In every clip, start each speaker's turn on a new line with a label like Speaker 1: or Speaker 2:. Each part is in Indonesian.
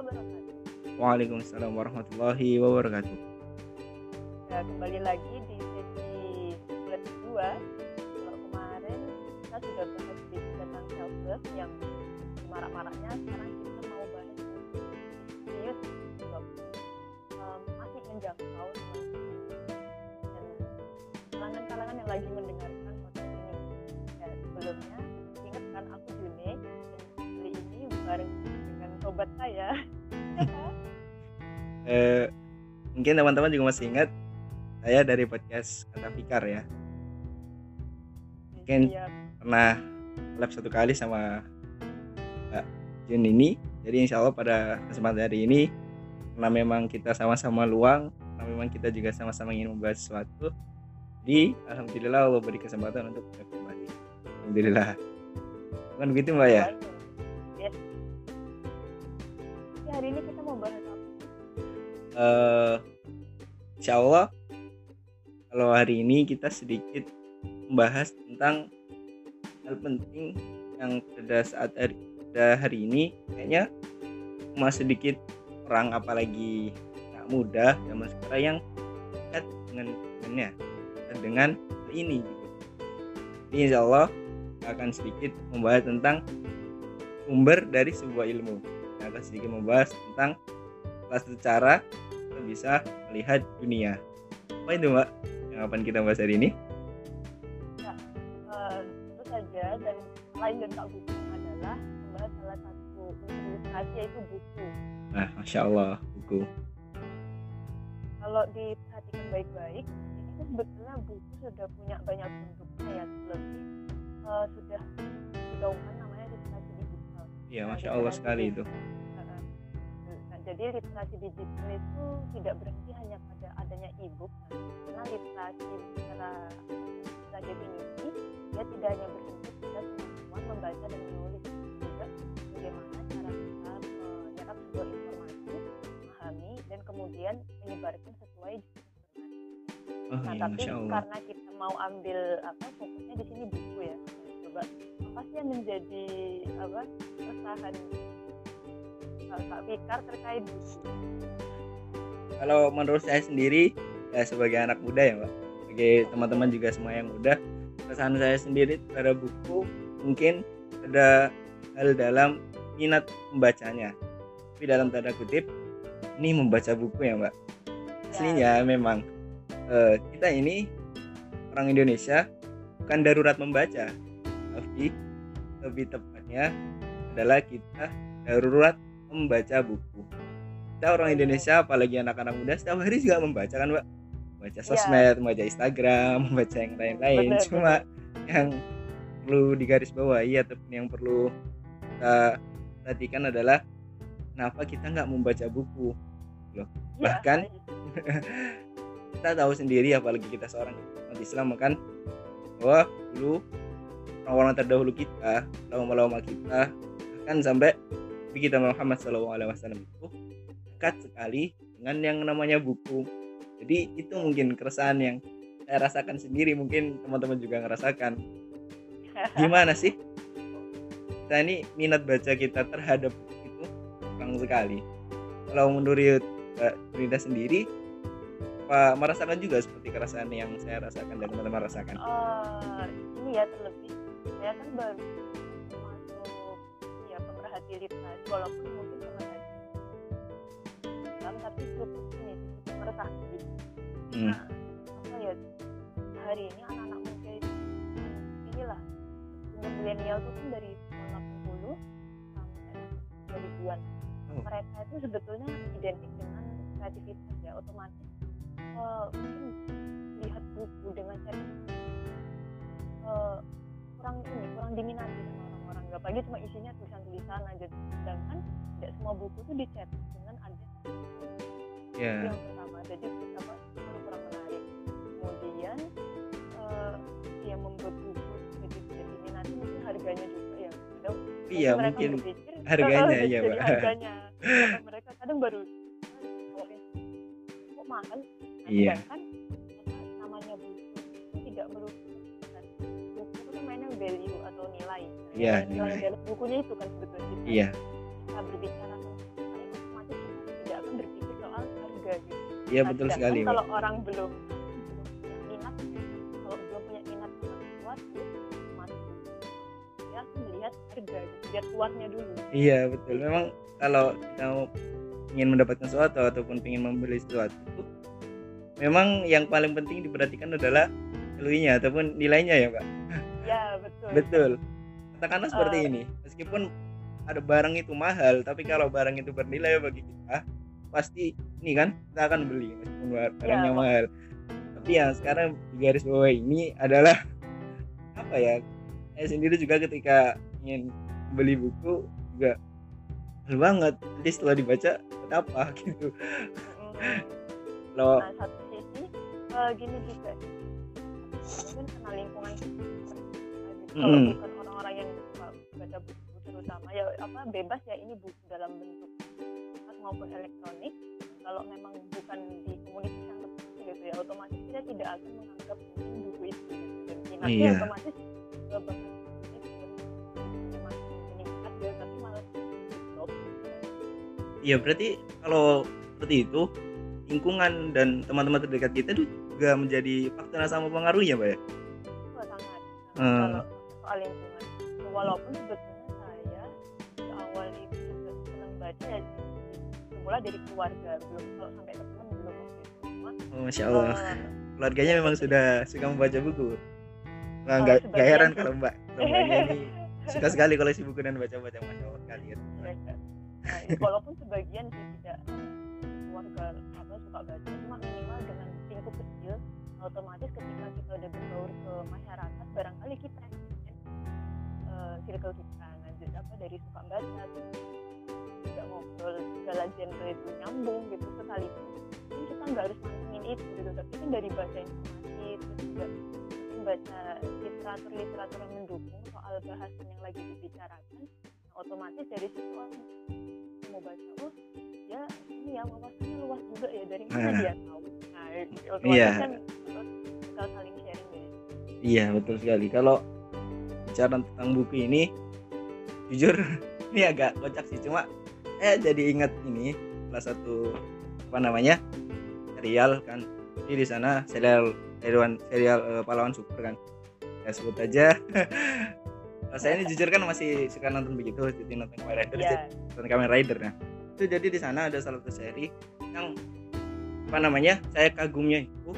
Speaker 1: wabarakatuh.
Speaker 2: Waalaikumsalam warahmatullahi wabarakatuh.
Speaker 1: Ya, kembali lagi
Speaker 2: mungkin teman-teman juga masih ingat saya dari podcast Kata Fikar ya. Mungkin
Speaker 1: Siap.
Speaker 2: pernah lab satu kali sama Mbak Jun ini. Jadi insya Allah pada kesempatan hari ini karena memang kita sama-sama luang, karena memang kita juga sama-sama ingin membahas sesuatu. Jadi alhamdulillah Allah beri kesempatan untuk kita kembali. Alhamdulillah. Bukan begitu Mbak ya?
Speaker 1: Yes. Jadi hari ini kita mau bahas apa?
Speaker 2: eh insya Allah kalau hari ini kita sedikit membahas tentang hal penting yang pada saat hari, pada hari ini kayaknya cuma sedikit orang apalagi anak muda zaman sekarang yang dekat dengan dengannya dengan hal ini gitu. Jadi insya Allah akan sedikit membahas tentang sumber dari sebuah ilmu. Kita akan sedikit membahas tentang salah satu cara kita bisa melihat dunia. Apa itu mbak yang akan kita bahas hari ini?
Speaker 1: Eh, tentu saja dan lain dan tak bukan adalah membahas salah satu ilustrasi yaitu buku.
Speaker 2: Nah, masya Allah buku.
Speaker 1: Kalau diperhatikan baik-baik, ini tuh sebetulnya buku sudah punya banyak bentuknya ya lebih eh, sudah digaungkan namanya literasi digital.
Speaker 2: Iya, masya Allah sekali
Speaker 1: buku.
Speaker 2: itu.
Speaker 1: Jadi literasi digital itu tidak berhenti hanya pada adanya e-book, nah, karena literasi secara secara definisi dia tidak hanya berhenti pada kemampuan membaca dan menulis, juga bagaimana cara kita menyerap sebuah informasi, memahami dan kemudian menyebarkan sesuai.
Speaker 2: Oh,
Speaker 1: Nah,
Speaker 2: iya,
Speaker 1: tapi karena kita mau ambil apa fokusnya di sini buku ya. Coba apa sih yang menjadi apa keresahan uh, Kak Fikar terkait buku?
Speaker 2: Kalau menurut saya sendiri ya sebagai anak muda ya mbak, sebagai teman-teman juga semua yang muda, kesan saya sendiri terhadap buku mungkin ada hal dalam minat membacanya. Tapi dalam tanda kutip ini membaca buku ya mbak. Aslinya memang eh, kita ini orang Indonesia bukan darurat membaca, tapi lebih tepatnya adalah kita darurat membaca buku. Kita orang Indonesia, apalagi anak-anak muda, setiap hari juga membaca kan, Mbak? Membaca sosmed, membaca Instagram, membaca yang lain-lain. Cuma yang perlu digarisbawahi ataupun yang perlu kita perhatikan adalah kenapa kita nggak membaca buku.
Speaker 1: Ya,
Speaker 2: bahkan-
Speaker 1: iya.
Speaker 2: kita tahu sendiri apalagi kita seorang Islam kan bahwa dulu orang-orang terdahulu kita ulama-ulama kita bahkan sampai Nabi kita Muhammad SAW itu dekat sekali dengan yang namanya buku. Jadi itu mungkin keresahan yang saya rasakan sendiri mungkin teman-teman juga ngerasakan. Gimana sih? Kita ini minat baca kita terhadap itu kurang sekali. Kalau menurut Mbak Rida sendiri apa merasakan juga seperti keresahan yang saya rasakan dan teman-teman rasakan?
Speaker 1: Eh, ini ya terlebih. Saya kan baru literasi walaupun mungkin pemerhati Islam tapi cukup ini cukup meresahkan
Speaker 2: Hmm.
Speaker 1: Nah, apa ya hari ini anak-anak muda itu inilah milenial itu kan dari tahun 80 sampai 2000-an
Speaker 2: Oh.
Speaker 1: mereka itu sebetulnya identik dengan kreativitas ya otomatis eh, mungkin lihat buku dengan cara eh, kurang ini kurang diminati sama orang-orang nggak pagi cuma isinya tulisan-tulisan aja. Sedangkan tidak semua buku itu dicetak dengan ada itu
Speaker 2: ya
Speaker 1: yang pertama jadi apa kurang menarik. Kemudian eh yang membuat buku jadi jadi diminati mungkin harganya juga ya. Kadang
Speaker 2: iya
Speaker 1: mereka
Speaker 2: mungkin
Speaker 1: berpikir,
Speaker 2: harganya,
Speaker 1: "Oh,
Speaker 2: iya,
Speaker 1: jadi
Speaker 2: Mbak."
Speaker 1: harganya. Mereka kadang baru "Oh, eh, kok mahal? Nah,
Speaker 2: Iya.
Speaker 1: sedangkan apa, namanya buku itu tidak melulu kan buku itu kan mainnya value atau nilai
Speaker 2: Iya,
Speaker 1: dalam bukunya itu kan sebetulnya. Kita,
Speaker 2: iya.
Speaker 1: kita berbicara tentang nilai
Speaker 2: iya
Speaker 1: Nah,
Speaker 2: betul
Speaker 1: sedangkan
Speaker 2: sekali
Speaker 1: kalau orang belum punya minat ya, kalau belum punya minat sesuatu akan melihat harga gitu, lihat luarnya dulu.
Speaker 2: Iya betul. Memang kalau kita mau ingin mendapatkan sesuatu ataupun ingin membeli sesuatu memang yang paling penting diperhatikan adalah value-nya ataupun nilainya ya pak
Speaker 1: ya betul.
Speaker 2: Betul katakanlah seperti
Speaker 1: Eh.
Speaker 2: ini meskipun ada barang itu mahal tapi kalau barang itu bernilai bagi kita pasti ini kan kita akan beli meskipun bar- barangnya
Speaker 1: Pak.
Speaker 2: mahal tapi yang sekarang di garis bawah ini adalah apa ya saya sendiri juga ketika ingin beli buku juga mahal banget nanti setelah dibaca buat apa gitu
Speaker 1: Mm-mm.
Speaker 2: kalau
Speaker 1: nah satu sisi eh, gini juga mungkin karena lingkungan kita gitu. kalau
Speaker 2: Mm.
Speaker 1: bukan orang-orang yang baca buku terutama ya apa bebas ya ini buku dalam bentuk maupun elektronik kalau memang bukan di komunitas yang tertentu gitu ya otomatis kita tidak akan menganggap penting buku itu gitu. dan minatnya
Speaker 2: Iya.
Speaker 1: otomatis meningkat ya tapi malah
Speaker 2: Iya berarti kalau seperti itu lingkungan dan teman-teman terdekat kita itu juga menjadi faktor yang sama pengaruhnya, Pak ya?
Speaker 1: Wah, sangat
Speaker 2: Hmm.
Speaker 1: kalau soal lingkungan walaupun sebetulnya saya di awal itu juga senang baca ya semula dari keluarga belum kalau sampai ke teman belum waktu itu cuma
Speaker 2: Oh, Masya Allah.
Speaker 1: eh,
Speaker 2: Keluarganya memang sudah suka membaca buku. Nah,
Speaker 1: Oh,
Speaker 2: nggak heran kalau Mbak Mbaknya ini suka sekali koleksi buku dan baca-baca Masya Allah sekali ya.
Speaker 1: ya kan. Nah, itu walaupun sebagian sih tidak keluarga apa suka baca cuma minimal dengan lingkup kecil otomatis ketika kita udah berbaur ke masyarakat barangkali kita eh, circle kita lanjut apa dari suka baca tidak ngobrol segala genre itu nyambung gitu sekalipun mungkin kita nggak harus mantengin itu gitu tapi kan dari baca informasi terus juga baca literatur literatur yang mendukung soal bahasan yang lagi dibicarakan nah, otomatis dari situ mau baca oh ya ini ya wawasannya luas juga ya dari mana
Speaker 2: Nah.
Speaker 1: dia tahu nah otomatis
Speaker 2: Iya.
Speaker 1: kan kita saling sharing situ.
Speaker 2: Iya betul sekali. Kalau bicara tentang buku ini, jujur ini agak kocak sih. Cuma saya jadi ingat ini salah satu apa namanya serial kan. Jadi di sana serial serial serial eh, pahlawan super kan. Ya sebut aja. Saya ini jujur kan masih suka nonton begitu, jadi nonton Kamen Rider,
Speaker 1: Iya.
Speaker 2: jadi nonton Kamen Rider nah. Itu jadi di sana ada salah satu seri yang apa namanya saya kagumnya itu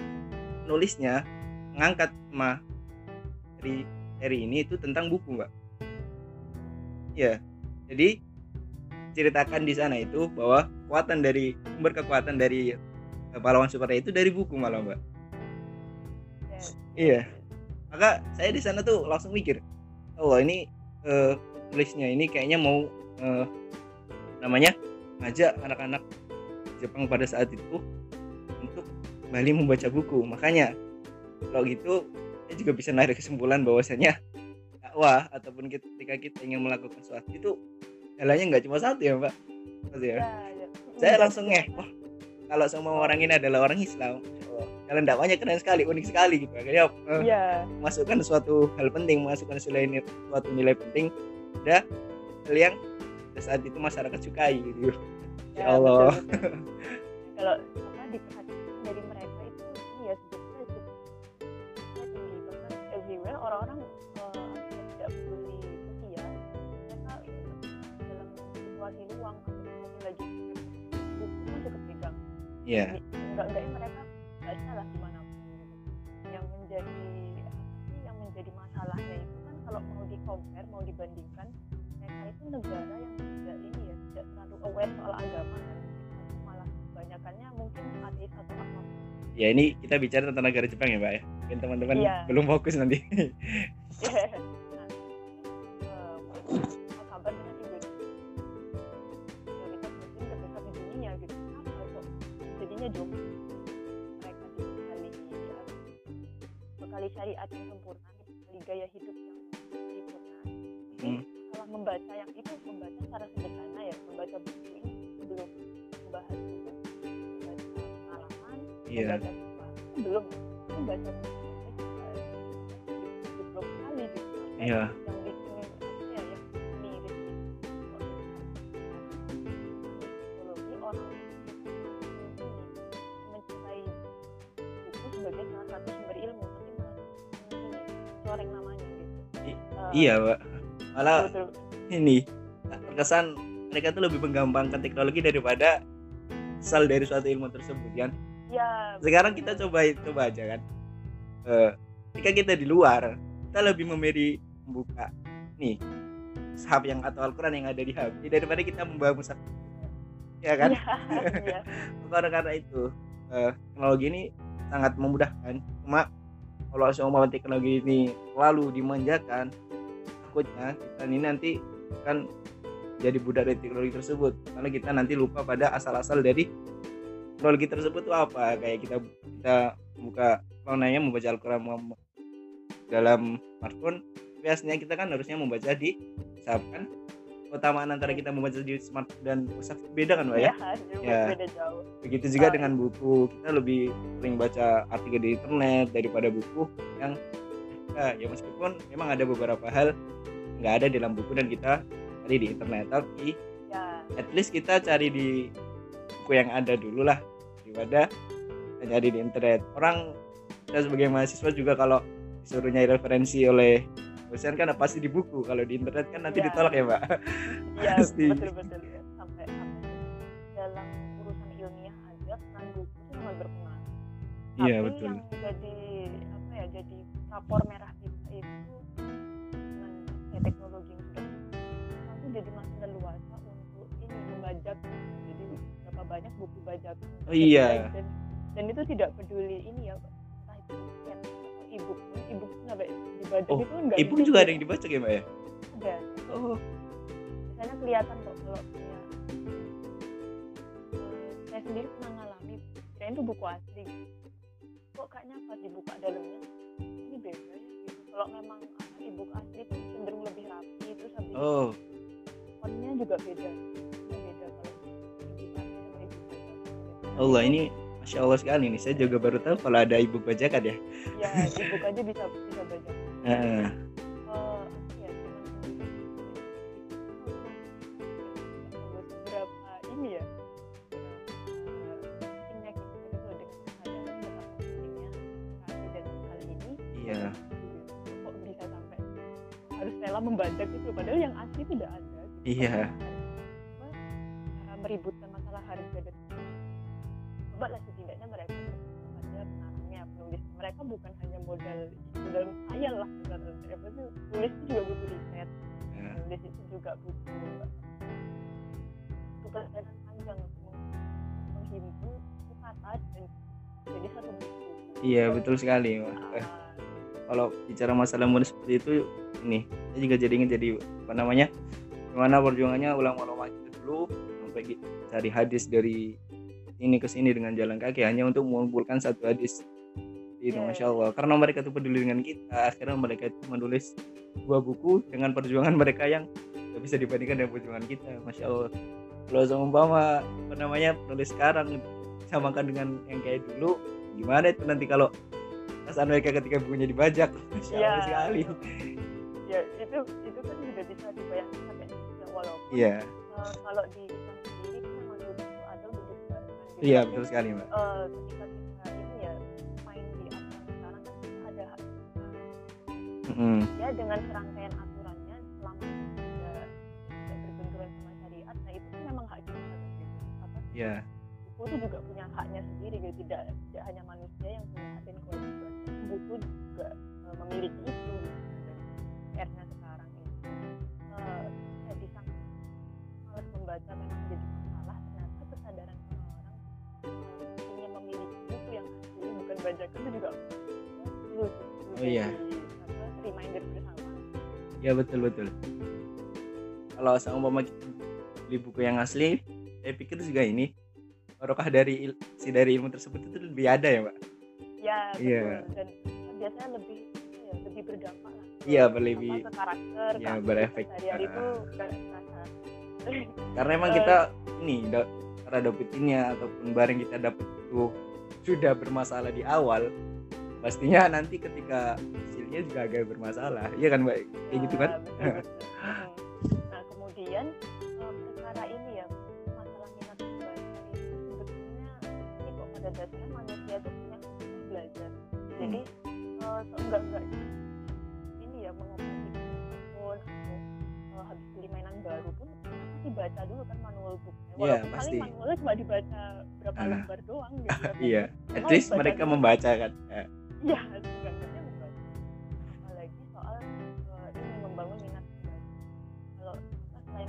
Speaker 2: nulisnya mengangkat tema dari seri ini itu tentang buku mbak. Ya jadi ceritakan di sana itu bahwa kekuatan dari sumber kekuatan dari eh, pahlawan super itu dari buku malah mbak.
Speaker 1: Ya.
Speaker 2: iya. Maka saya di sana tuh langsung mikir oh ini tulisnya ini kayaknya mau eh, namanya ngajak anak-anak Jepang pada saat itu untuk kembali membaca buku. Makanya kalau gitu saya juga bisa narik kesimpulan bahwasanya dakwah ataupun kita- ketika kita ingin melakukan sesuatu itu jalannya nggak cuma satu ya mbak
Speaker 1: Ya, ya.
Speaker 2: saya langsung ngeh wah kalau semua orang ini adalah orang Islam jalan dakwahnya keren sekali unik sekali gitu akhirnya
Speaker 1: Iya.
Speaker 2: masukkan suatu hal penting masukkan nilai suatu nilai penting ada hal yang saat itu masyarakat sukai gitu
Speaker 1: Ya,
Speaker 2: ya Allah
Speaker 1: betul, betul. kalau apa diperhatikan dari
Speaker 2: Iya.
Speaker 1: Enggak enggaknya mereka baca lah di mana pun yang menjadi yang menjadi masalahnya itu kan kalau mau di compare mau dibandingkan mereka itu negara yang tidak ini ya tidak terlalu aware soal agama malah kebanyakannya mungkin ateis atau apa.
Speaker 2: Ya ini kita bicara tentang negara Jepang ya mbak ya. Mungkin teman-teman
Speaker 1: Iya.
Speaker 2: belum fokus nanti.
Speaker 1: Nah, eh, jauh mereka dibekali ya, bekali syariat yang sempurna dibekali gaya hidup yang sempurna
Speaker 2: Hmm.
Speaker 1: masalah membaca yang itu membaca secara sederhana ya membaca buku ini belum membahas juga membaca pengalaman
Speaker 2: iya
Speaker 1: membaca sesuatu belum membaca buku juga di blog sekali gitu
Speaker 2: Iya.
Speaker 1: yang
Speaker 2: iya pak. Malah
Speaker 1: betul
Speaker 2: ini terkesan mereka tuh lebih menggampangkan teknologi daripada asal dari suatu ilmu tersebut kan?
Speaker 1: Ya
Speaker 2: sekarang kita coba coba aja kan? Eh, ketika kita di luar kita lebih memilih membuka nih mushaf yang atau Al-Quran yang ada di HP daripada kita membawa mushaf ya kan?
Speaker 1: Iya,
Speaker 2: karena karena itu eh, teknologi ini sangat memudahkan. Cuma kalau semua teknologi ini terlalu dimanjakan takutnya kita ini nanti kan jadi budak dari teknologi tersebut karena kita nanti lupa pada asal-asal dari teknologi tersebut itu apa kayak kita kita buka nanya membaca Al-Quran dalam smartphone biasanya kita kan harusnya membaca di WhatsApp kan keutamaan antara kita membaca di smartphone dan WhatsApp beda kan Mbak ya?
Speaker 1: Juga
Speaker 2: Ya.
Speaker 1: beda jauh
Speaker 2: begitu juga
Speaker 1: Ah.
Speaker 2: dengan buku kita lebih sering baca artikel di internet daripada buku yang ya, ya meskipun memang ada beberapa hal nggak ada di dalam buku dan kita cari di internet tapi
Speaker 1: ya
Speaker 2: at least kita cari di buku yang ada dulu lah daripada kita cari di internet orang kita sebagai mahasiswa juga kalau disuruh nyari referensi oleh dosen kan pasti di buku kalau di internet kan nanti
Speaker 1: Iya.
Speaker 2: ditolak ya mbak
Speaker 1: Iya
Speaker 2: Pasti.
Speaker 1: betul betul ya. sampai apa sih, dalam urusan ilmiah aja peran buku itu sangat berpengaruh.
Speaker 2: iya betul
Speaker 1: yang ya jadi rapor merah kita itu dengan ya, teknologi yang sudah tuh jadi makin leluasa untuk ini membajak. Jadi berapa banyak buku bajakan
Speaker 2: Oh, iya.
Speaker 1: dan, dan itu tidak peduli ini ya entah itu ebook. Ebook itu nggak dibajak
Speaker 2: Oh,
Speaker 1: itu nggak
Speaker 2: ibu juga ada yang dibaca ya mbak ya?
Speaker 1: Ada.
Speaker 2: Oh.
Speaker 1: Misalnya kelihatan kok kalau punya Eh, saya sendiri pernah ngalami kirain itu buku asli. Kok kayaknya pas dibuka dalamnya ini beda ya gitu. Kalau memang ebook asli itu cenderung lebih rapi terus habis
Speaker 2: oh.
Speaker 1: fontnya juga beda. Beda kalau ebook asli sama ebook bajakan
Speaker 2: Allah ini Masya Allah sekali nih. Saya juga baru tahu kalau ada ibu bajakan ya.
Speaker 1: Ya ebook aja bisa bisa baca
Speaker 2: Heeh.
Speaker 1: Tidak ada gitu.
Speaker 2: Iya.
Speaker 1: Apa, cara meributkan masalah harga dan coba lah setidaknya mereka ada pengarangnya penulis mereka bukan hanya modal modal khayal lah sebenarnya apa tulis itu juga butuh riset
Speaker 2: Ya.
Speaker 1: nulis itu juga butuh butuh perjalanan panjang untuk menghimpun kata dan jadi satu buku
Speaker 2: iya betul sekali Mas. Kalau bicara masalah muda seperti itu ini saya juga jadi ingin jadi apa namanya gimana perjuangannya ulama-ulama itu dulu sampai gi- cari hadis dari ini ke sini dengan jalan kaki hanya untuk mengumpulkan satu hadis. Itu
Speaker 1: Iya.
Speaker 2: masya Allah. Karena mereka itu peduli dengan kita akhirnya mereka itu menulis dua buku dengan perjuangan mereka yang tidak bisa dibandingkan dengan perjuangan kita masya Allah. Kalau seumpama apa namanya penulis sekarang samakan dengan yang kayak dulu gimana itu nanti kalau perasaan mereka ketika bukunya dibajak.
Speaker 1: Iya.
Speaker 2: sekali?
Speaker 1: Ya itu itu kan juga bisa dibayangkan sampai ya walaupun
Speaker 2: iya.
Speaker 1: eh, kalau di Islam sendiri kan buku itu ada untuk gitu.
Speaker 2: iya betul sekali mbak.
Speaker 1: Eh, ketika kita ini ya main di aturan sekarang kan kita ada hak
Speaker 2: Mm-mm.
Speaker 1: ya dengan serangkaian aturannya selama tidak tidak berbenturan sama syariat nah itu kan memang hak kita gitu. apa?
Speaker 2: Iya.
Speaker 1: Buku itu juga punya haknya sendiri gitu. Tidak tidak hanya manusia yang punya buku juga eh, memiliki itu dan PR-nya sekarang ini. Eh, ya di samping malas membaca memang jadi masalah ternyata kesadaran orang-orang eh, ingin memiliki buku yang asli bukan bajakan itu juga perlu
Speaker 2: Oh, iya.
Speaker 1: jadi, apa, reminder bersama.
Speaker 2: Iya betul betul. Kalau seumpama kita beli buku yang asli saya pikir juga ini barokah dari si dari ilmu tersebut itu lebih ada ya mbak
Speaker 1: ya betul
Speaker 2: Iya.
Speaker 1: dan biasanya lebih ya, lebih berdampak lah
Speaker 2: Iya,
Speaker 1: apa,
Speaker 2: lebih-
Speaker 1: ke karakter
Speaker 2: iya,
Speaker 1: ke
Speaker 2: berefek.
Speaker 1: keseharian itu
Speaker 2: karena emang
Speaker 1: Eh.
Speaker 2: kita ini cara dapetinnya ataupun barang kita dapet itu sudah bermasalah di awal pastinya nanti ketika hasilnya juga agak bermasalah iya kan mbak kayak gitu kan
Speaker 1: Ya, betul, betul. Mm. nah kemudian eh, perkara ini ya masalah minat itu sebetulnya ini kok pada dasarnya Hmm. jadi eh, uh, enggak enggak
Speaker 2: ini
Speaker 1: ya mengoperasi smartphone atau uh, habis beli mainan baru pun pasti baca dulu kan manual booknya.
Speaker 2: Iya,
Speaker 1: Walaupun
Speaker 2: yeah,
Speaker 1: pasti. manualnya cuma dibaca berapa
Speaker 2: uh,
Speaker 1: lembar doang gitu kan.
Speaker 2: iya yeah.
Speaker 1: at
Speaker 2: least mereka membaca kan ya.
Speaker 1: Iya, yeah. yeah, soal eh, ini membangun minat kalau selain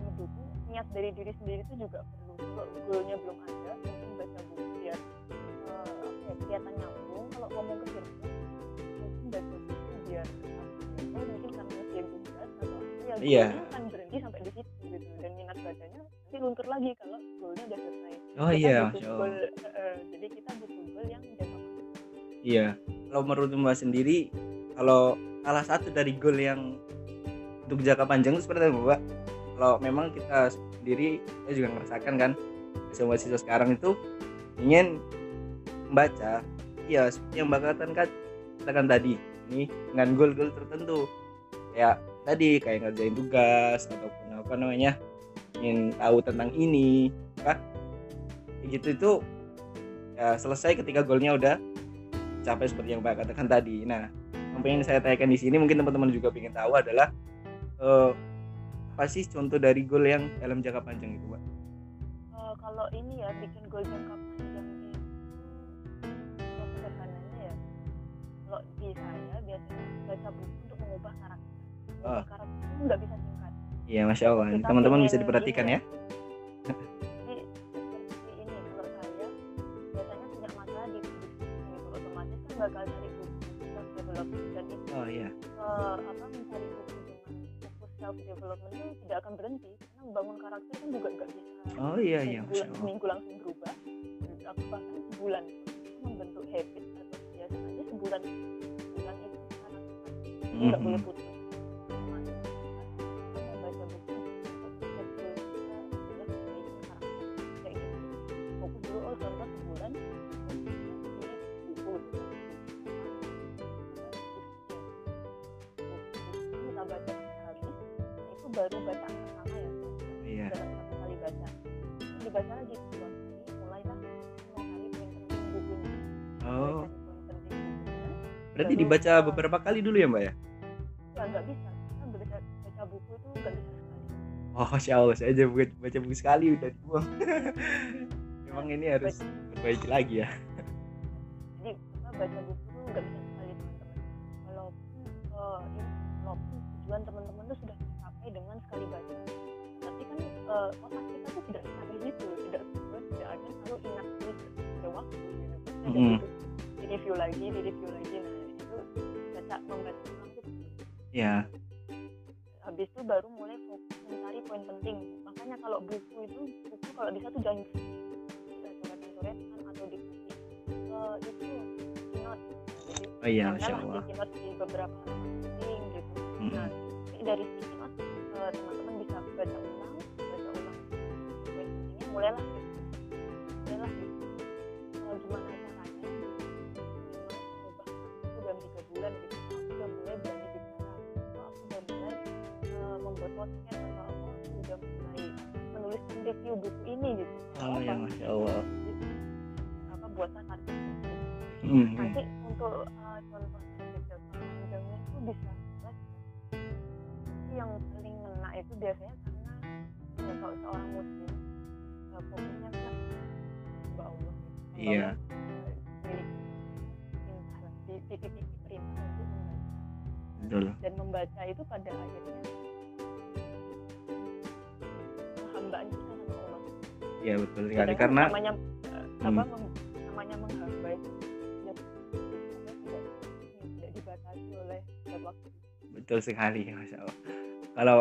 Speaker 1: mendukung niat dari diri sendiri itu juga perlu. Kalau goalnya belum ada mungkin baca buku biar ya kelihatan nyambung. Kalau ngomong ke circle, mungkin baca buku biar oh mungkin karena usia tugas atau ya goalnya akan berhenti sampai di situ gitu. Dan minat bacanya nanti luntur lagi kalau goalnya udah selesai.
Speaker 2: oh iya masya Allah
Speaker 1: goal, eh, jadi kita butuh goal yang jangka panjang.
Speaker 2: Iya, kalau menurut Mbak sendiri, kalau salah satu dari goal yang untuk jangka panjang itu seperti apa Mbak? Kalau memang kita sendiri, saya juga merasakan kan, semua siswa sekarang itu ingin membaca, iya seperti yang katakan, kan, katakan tadi, ini dengan goal-goal tertentu, kayak tadi kayak ngerjain tugas ataupun apa namanya, ingin tahu tentang ini? Kayak gitu itu ya selesai ketika goalnya udah capai seperti yang Mbak katakan tadi. Nah, yang pengen saya tanyakan di sini mungkin teman-teman juga ingin tahu adalah eh, apa sih contoh dari goal yang dalam jangka panjang itu, Mbak?
Speaker 1: Eh, kalau ini ya bikin goal jangka panjang kalau di saya biasanya baca buku untuk mengubah karakter.
Speaker 2: Ah.
Speaker 1: karakter itu nggak bisa singkat
Speaker 2: Iya, masya Allah. Teman-teman bisa diperhatikan
Speaker 1: ini.
Speaker 2: ya.
Speaker 1: jadi seperti ini kalau saya biasanya punya masalah di buku. Otomatis bakal cari buku. Self development itu
Speaker 2: Oh iya.
Speaker 1: eh, apa mencari buku dengan fokus self development itu tidak akan berhenti. Karena membangun karakter kan juga nggak bisa
Speaker 2: Oh iya iya,
Speaker 1: seminggu langsung berubah. Aku bahkan sebulan membentuk habit atau kebiasaan aja sebulan sebulan itu nggak
Speaker 2: Mhm.
Speaker 1: boleh putus gitu oh baca nah baru bacaan pertama ya
Speaker 2: Iya.
Speaker 1: dalam satu kali baca dibaca lagi
Speaker 2: berarti dibaca beberapa kali dulu ya, Mbak ya?
Speaker 1: ya nggak bisa kita baca, baca buku itu nggak bisa sekali
Speaker 2: Oh, masya Allah, saya aja baca, baca buku sekali udah dibuang. Memang ini harus perbaiki lagi ya.
Speaker 1: jadi kita baca buku tuh nggak bisa sekali teman-teman walaupun ini walaupun tujuan teman-teman tuh sudah tercapai dengan sekali baca tapi kan eh, otak kita tuh tidak sekali itu tidak semua tidak ada selalu ingat terus ada waktu gitu
Speaker 2: Mhm.
Speaker 1: butuh di review lagi di review lagi nah itu tuh penting.
Speaker 2: Ya,
Speaker 1: habis itu baru mulai fokus mencari poin penting. Makanya kalau buku itu buku kalau bisa tuh jangan coret-coretan atau dikasih eh, itu keynote. Jadi
Speaker 2: oh iya, masya
Speaker 1: lah
Speaker 2: Allah.
Speaker 1: di keynote di beberapa penting gitu.
Speaker 2: Mhm.
Speaker 1: nah dari si keynote eh, teman-teman bisa baca ulang baca ulang. Poin pentingnya mulailah gitu. Mulailah gitu. Eh, gimana caranya? Gimana mengubah aku dalam tiga bulan gitu eh, podcast atau aku udah mulai menuliskan review buku ini gitu
Speaker 2: Oh
Speaker 1: Apa?
Speaker 2: ya, masya Allah.
Speaker 1: apa buatlah target buku
Speaker 2: Mhm.
Speaker 1: nanti untuk uh, contoh jangka panjangnya itu bisa ya. Yang paling ngena itu biasanya karena ya kalau seorang muslim uh, fokusnya kan mbak Allah gitu.
Speaker 2: Iya.
Speaker 1: Uh, titik-titik perintah untuk membaca dan membaca itu pada akhirnya penghambaan kita sama Allah
Speaker 2: Iya, betul sekali. Karena
Speaker 1: namanya uh,
Speaker 2: Hmm.
Speaker 1: apa namanya menghamba itu ya, tidak tidak dibatasi oleh waktu
Speaker 2: betul sekali, masya Allah. Kalau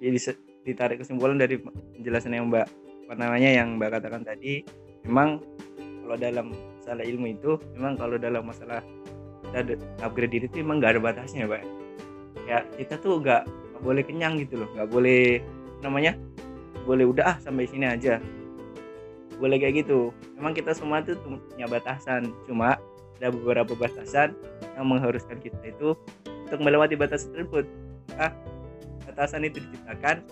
Speaker 2: jadi se- ditarik kesimpulan dari penjelasan yang Mbak apa namanya yang Mbak katakan tadi, memang kalau dalam masalah ilmu itu, memang kalau dalam masalah kita de- upgrade diri itu memang nggak ada batasnya, Mbak. Ya kita tuh nggak boleh kenyang gitu loh, nggak boleh namanya, boleh udah ah sampai sini aja. Boleh kayak gitu. Memang kita semua tuh punya batasan, cuma ada beberapa batasan yang mengharuskan kita itu untuk melewati batas tersebut. Ah, batasan itu diciptakan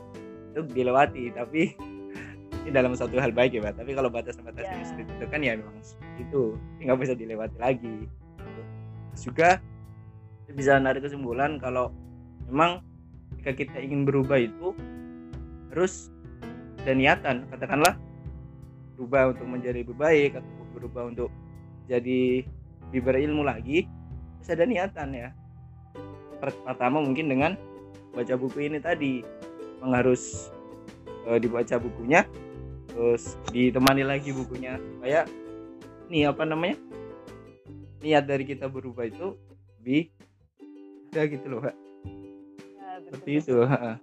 Speaker 2: untuk dilewati, tapi ini dalam satu hal baik ya, Pak. Tapi kalau batasan-batasan
Speaker 1: Ya.
Speaker 2: yang ditentukan ya memang itu, nggak bisa dilewati lagi. Terus juga bisa narik kesimpulan kalau memang jika kita ingin berubah itu harus ada niatan katakanlah berubah untuk menjadi lebih baik atau berubah untuk jadi lebih berilmu lagi harus ada niatan ya pertama mungkin dengan baca buku ini tadi memang harus e, dibaca bukunya terus ditemani lagi bukunya supaya nih apa namanya niat dari kita berubah itu lebih ada gitu loh Kak.
Speaker 1: ya, betul,
Speaker 2: seperti itu ha.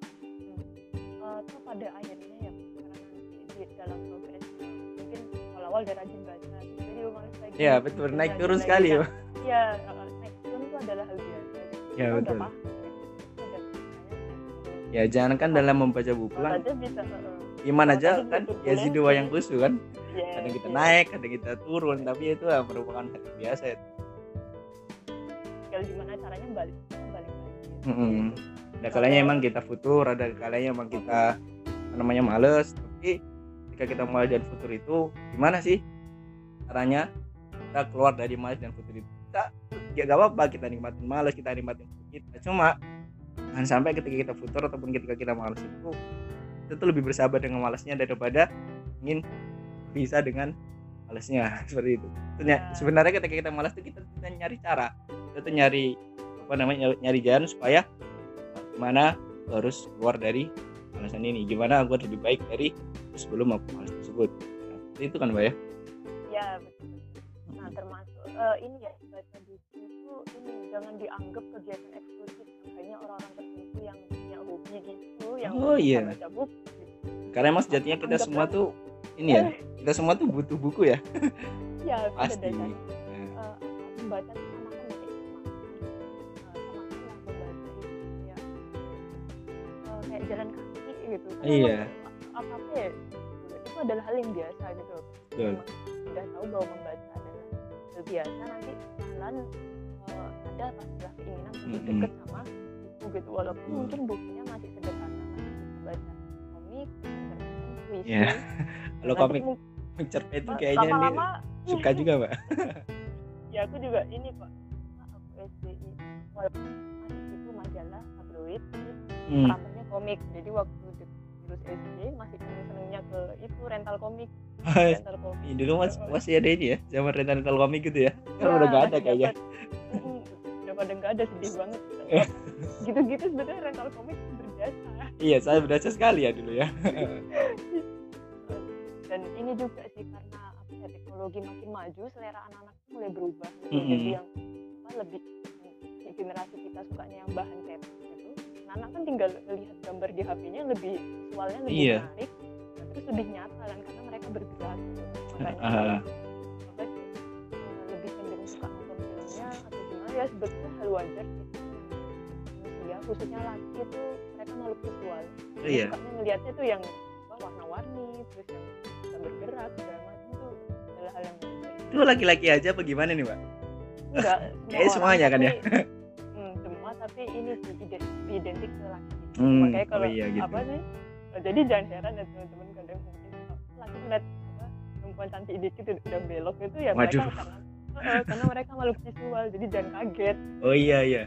Speaker 1: Tuh pada ya nanti di dalam progres mungkin awal-awal dia rajin baca jadi malas lagi
Speaker 2: ya betul naik turun sekali ya
Speaker 1: eh, naik turun itu adalah hal biasa.
Speaker 2: Ya, betul. Ya jangan kan dalam membaca buku
Speaker 1: Kalau
Speaker 2: kan
Speaker 1: bisa.
Speaker 2: iman
Speaker 1: kalau
Speaker 2: aja kan ya
Speaker 1: boleh
Speaker 2: dua yang khusus kan
Speaker 1: Iya,
Speaker 2: kadang kita
Speaker 1: iya.
Speaker 2: naik kadang kita turun tapi itu ya merupakan hal biasa ya
Speaker 1: Tinggal gimana caranya balik, balik lagi.
Speaker 2: Mm-mm. ada kalanya emang kita futur ada kalanya emang kita namanya males tapi ketika kita mulai dari futur itu gimana sih caranya kita keluar dari males dan futur itu? Kita ya gak apa-apa kita nikmatin males kita nikmatin futur kita. Cuma jangan sampai ketika kita futur ataupun ketika kita males itu kita tuh lebih bersahabat dengan malasnya daripada ingin bisa dengan malesnya. Seperti itu. Itu ny-
Speaker 1: Ya.
Speaker 2: sebenarnya ketika kita malas tuh kita, kita nyari cara. Kita tuh nyari apa namanya nyari jalan supaya gimana aku harus keluar dari alasan ini gimana aku harus lebih baik dari sebelum aku malas tersebut Nah, itu kan mbak ya
Speaker 1: Ya, betul. Nah, termasuk eh, ini ya, baca buku itu ini jangan dianggap kegiatan eksklusif. Makanya orang-orang tertentu yang punya hobi gitu, yang
Speaker 2: Oh, iya.
Speaker 1: baca buku. Gitu.
Speaker 2: karena emang sejatinya kita
Speaker 1: Anggap
Speaker 2: semua
Speaker 1: aja.
Speaker 2: tuh ini ya kita semua tuh butuh buku ya
Speaker 1: Ya,
Speaker 2: pasti. Nah,
Speaker 1: eh, membaca Eh, jalan gitu
Speaker 2: Iya.
Speaker 1: apa apa ya itu adalah hal yang biasa gitu
Speaker 2: Betul.
Speaker 1: Cuma udah tahu bahwa membaca adalah hal biasa nanti pelan uh, ada pastilah keinginan untuk
Speaker 2: Mm-mm.
Speaker 1: deket sama buku gitu walaupun
Speaker 2: Hmm.
Speaker 1: mungkin bukunya masih sederhana masih bisa baca komik puisi
Speaker 2: Iya. kalau komik cerpen itu
Speaker 1: Eh,
Speaker 2: kayaknya ini
Speaker 1: lama-lama
Speaker 2: suka juga mbak
Speaker 1: ya aku juga ini pak aku SBI walaupun itu majalah tabloid
Speaker 2: hmm.
Speaker 1: komik jadi waktu lulus SD masih seneng senengnya ke itu rental komik. Rental komik.
Speaker 2: Dulu mas, masih ada ini ya zaman rental rental komik gitu ya? Kan
Speaker 1: Ya,
Speaker 2: udah gak ada kayaknya.
Speaker 1: Udah pada nggak ada sedih banget. Gitu-gitu sebetulnya rental komik berjasa.
Speaker 2: Iya saya berasa sekali ya dulu ya.
Speaker 1: Dan ini juga sih karena apa ya teknologi makin maju selera anak-anak mulai berubah. Gitu
Speaker 2: Mm-mm.
Speaker 1: jadi yang apa lebih si generasi kita sukanya yang bahan cetak anak kan tinggal lihat gambar di HP-nya lebih visualnya lebih
Speaker 2: Iya.
Speaker 1: menarik nah, terus lebih nyata kan karena mereka bergerak. Gitu makanya eh, lebih cenderung suka nonton filmnya atau gimana ya sebetulnya hal wajar sih. Manusia khususnya laki itu mereka makhluk visual.
Speaker 2: Oh, iya.
Speaker 1: sukanya ngelihatnya tuh yang warna-warni terus yang bisa bergerak segala macam tuh adalah hal yang
Speaker 2: itu laki-laki aja apa gimana nih mbak?
Speaker 1: Enggak
Speaker 2: Kayaknya semuanya kan ya?
Speaker 1: Tapi- ini sih ide- identik ke laki
Speaker 2: Hmm,
Speaker 1: makanya kalau
Speaker 2: oh iya gitu.
Speaker 1: apa sih eh, jadi jangan heran ya teman-teman kadang mungkin oh, laki apa, perempuan cantik dikit udah- belok itu ya mereka
Speaker 2: Waduh.
Speaker 1: karena eh, karena mereka makhluk visual jadi jangan kaget
Speaker 2: oh iya iya.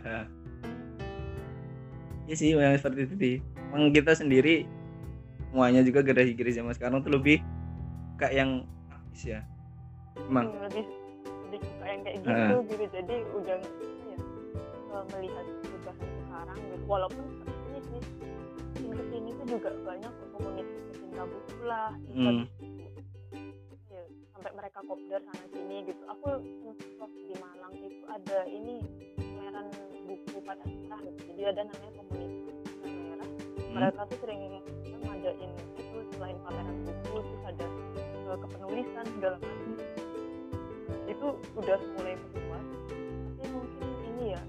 Speaker 2: Iya sih yang seperti itu sih emang kita sendiri semuanya juga generasi-generasi zaman sekarang tuh lebih kayak yang praktis ya emang
Speaker 1: Hmm, lebih lebih suka yang kayak gitu
Speaker 2: Heeh.
Speaker 1: gitu jadi udah ya melihat sekarang gitu walaupun ini sih makin ke sini tuh juga banyak komunitas pecinta buku lah
Speaker 2: Hmm.
Speaker 1: Ya, sampai mereka kopdar sana sini gitu aku waktu di Malang itu ada ini pameran buku pada merah gitu. jadi ada namanya komunitas pada merah
Speaker 2: Hmm.
Speaker 1: mereka tuh sering apa, ngadain itu selain pameran buku terus ada eh, kepenulisan segala macam itu udah mulai meluas tapi mungkin ini ya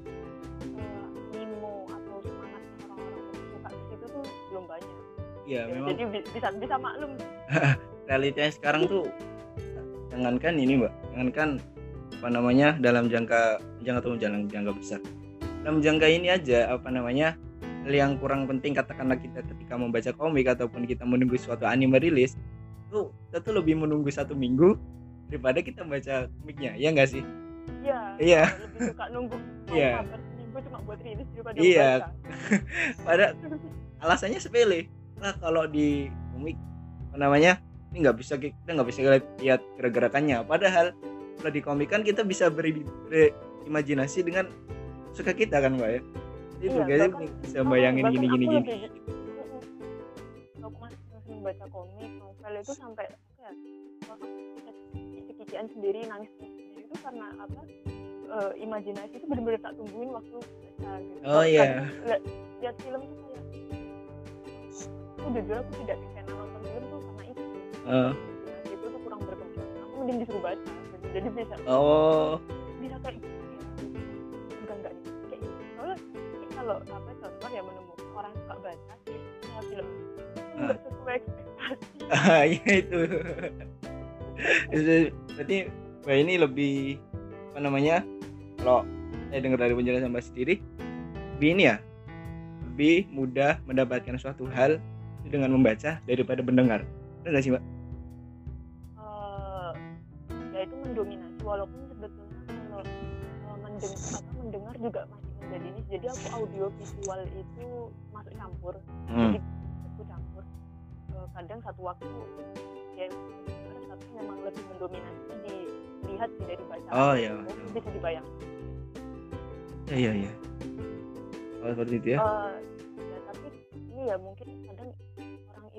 Speaker 1: belum banyak.
Speaker 2: Iya
Speaker 1: Ya,
Speaker 2: memang.
Speaker 1: jadi bi- bisa bisa maklum.
Speaker 2: Realitanya sekarang tuh jangankan ini mbak jangankan apa namanya dalam jangka jangka atau dalam jangka besar. Dalam jangka ini aja apa namanya hal yang kurang penting katakanlah kita ketika membaca komik ataupun kita menunggu suatu anime rilis tuh kita tuh lebih menunggu satu minggu daripada kita baca komiknya ya enggak sih?
Speaker 1: Ya
Speaker 2: Iya.
Speaker 1: lebih suka nunggu.
Speaker 2: Iya.
Speaker 1: seminggu cuma buat rilis daripada
Speaker 2: Iya. pada alasannya sepele. Lah kalau di komik namanya ini nggak bisa kita nggak bisa lihat gerak-gerakannya padahal kalau di komik kan kita bisa beri, berimajinasi dengan suka kita kan mbak ya? Itu
Speaker 1: Iya,
Speaker 2: guys bisa bayangin gini gini gini.
Speaker 1: Mm-mm. aku masih sering baca komik novel itu sampai apa ya kiki-kikian sendiri nangis sendiri itu karena apa eh, imajinasi itu benar-benar tak tungguin waktu baca gitu.
Speaker 2: Oh, iya.
Speaker 1: liat, liat film tuh kayak aku jujur aku tidak bisa nonton film tuh karena itu.
Speaker 2: Eh,
Speaker 1: imajinasi itu tuh kurang berkembang aku mending disuruh baca gitu. jadi bisa.
Speaker 2: Oh.
Speaker 1: Bisa kayak gitu ya. enggak enggak. Kayak gitu. Ini kalau apa contoh ya menemukan orang suka baca sama film. Enggak sesuai ekspektasi.
Speaker 2: Ah ya itu. Berarti mbak ini lebih apa namanya kalau saya dengar dari penjelasan mbak sendiri lebih ini ya lebih mudah mendapatkan suatu hal dengan membaca daripada mendengar. Benar nggak sih mbak?
Speaker 1: Eh, ya itu mendominasi walaupun sebetulnya kalau eh, mendengar apa mendengar juga masih menjadi ini. Jadi aku audio visual itu masuk campur.
Speaker 2: Hmm.
Speaker 1: jadi aku campur. Eh, kadang satu waktu ya satu memang lebih mendominasi dilihat sih dari bacaan
Speaker 2: Oh, iya, iya.
Speaker 1: bisa dibayangkan
Speaker 2: ya iya iya. Oh seperti itu ya.
Speaker 1: Eh, ya tapi ini ya mungkin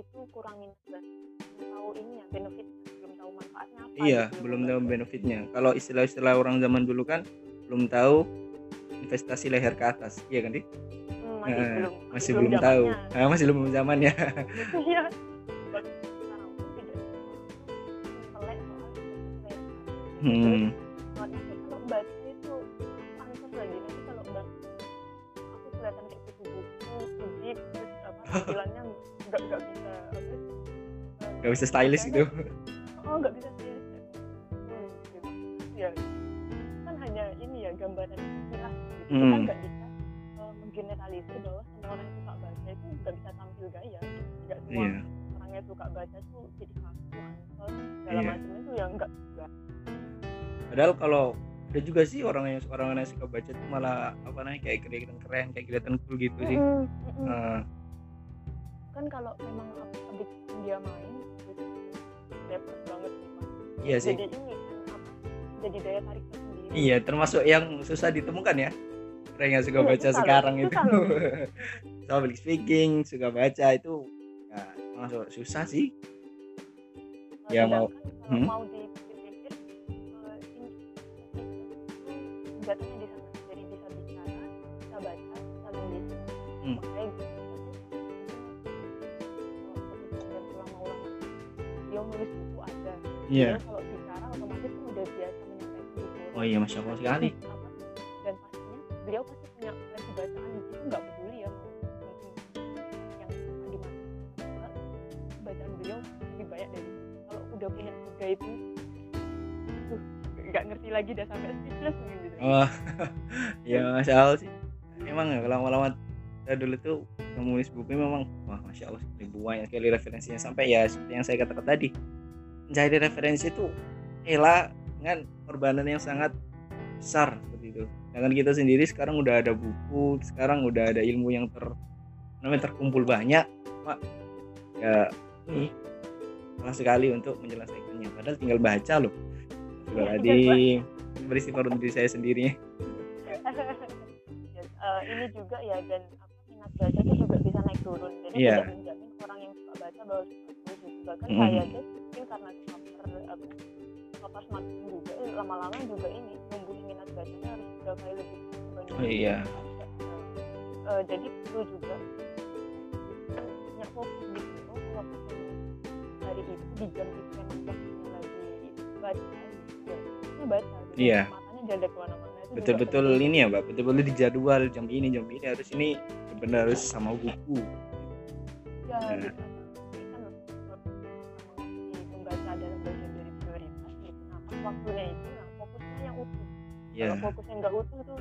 Speaker 1: itu kurang minat dan belum tahu ini ya benefit belum tahu manfaatnya apa
Speaker 2: iya
Speaker 1: gitu,
Speaker 2: belum tahu benefitnya kalau istilah-istilah orang zaman dulu kan belum tahu investasi leher ke atas iya kan di
Speaker 1: Hmm, masih
Speaker 2: Eh,
Speaker 1: belum
Speaker 2: masih belum tahu
Speaker 1: zamannya.
Speaker 2: ah, masih belum
Speaker 1: iya soal sesuai
Speaker 2: hmm.
Speaker 1: tampilannya nggak nggak bisa apa?
Speaker 2: Nggak bisa stylish gitu.
Speaker 1: Oh nggak bisa stylish. Ya hmm, gitu. ya. Kan hanya ini ya gambaran sekilas gitu. Kita
Speaker 2: Hmm.
Speaker 1: nggak bisa eh, menggeneralisir bahwa semua orang yang suka baca itu nggak bisa tampil gaya. Nggak semua
Speaker 2: iya.
Speaker 1: orang yang suka baca tuh jadi kaku antol segala
Speaker 2: Iya.
Speaker 1: macam itu ya enggak juga.
Speaker 2: Padahal kalau ada juga sih orang yang orang yang suka baca tuh malah apa namanya kayak kelihatan keren kayak kelihatan cool gitu sih.
Speaker 1: Mm-mm, mm-mm.
Speaker 2: Nah,
Speaker 1: kan kalau memang aku habis dia main gitu dapet banget sih
Speaker 2: iya sih.
Speaker 1: Jadi ini kan jadi daya tarik tersendiri.
Speaker 2: Iya termasuk yang susah ditemukan ya. Orang yang suka
Speaker 1: Iya,
Speaker 2: baca
Speaker 1: loh,
Speaker 2: sekarang itu?
Speaker 1: loh.
Speaker 2: suka public speaking suka baca itu ya masuk susah sih.
Speaker 1: Nah,
Speaker 2: Ya, mau-
Speaker 1: kalau
Speaker 2: hmm?
Speaker 1: mau dipikir-pikir ada
Speaker 2: iya
Speaker 1: kalau bicara otomatis kan udah biasa menyampaikan forum.
Speaker 2: oh iya masya allah sekali.
Speaker 1: Dan pastinya beliau pasti punya koleksi bacaan itu nggak peduli ya yang sama di mana. Bacaan beliau lebih banyak dari kalau udah punya tiga itu tuh nggak ngerti lagi dah sampai speechless gitu.
Speaker 2: Oh ya masya allah sih. Emang ya kalau lama saya dulu tuh menulis buku memang wah masya allah ribuan sekali referensinya. Sampai ya seperti yang saya katakan tadi mencari referensi itu rela dengan pengorbanan yang sangat besar seperti itu. Dengan kita sendiri sekarang udah ada buku, sekarang udah ada ilmu yang ter namanya terkumpul banyak, Pak. Ya ini salah sekali untuk menyelesaikannya. Padahal tinggal baca loh. Sudah
Speaker 1: Iya,
Speaker 2: beristifar untuk diri saya sendiri.
Speaker 1: Ya, eh, ini juga ya dan apa minat baca itu juga bisa naik turun jadi
Speaker 2: Iya.
Speaker 1: tidak menjamin orang yang suka baca bahwa suka bahkan
Speaker 2: Mhm.
Speaker 1: saya aja mungkin karena kepapar apa smartphone juga eh, lama-lama juga ini numbuhin minat bacanya harus udah kayak lebih dibanding
Speaker 2: Oh, iya.
Speaker 1: eh, jadi perlu juga punya fokus gitu oh kalau hari itu di jam itu waktunya lagi baca ya baca gitu
Speaker 2: Iya.
Speaker 1: matanya jangan ada ke mana-mana
Speaker 2: Betul-betul ini ya, Pak. Betul-betul dijadwal jam ini, jam ini harus ini benar harus sama buku.
Speaker 1: ya
Speaker 2: Nah.
Speaker 1: Waktunya itu nah fokusnya yang utuh
Speaker 2: Ya.
Speaker 1: kalau fokusnya nggak utuh tuh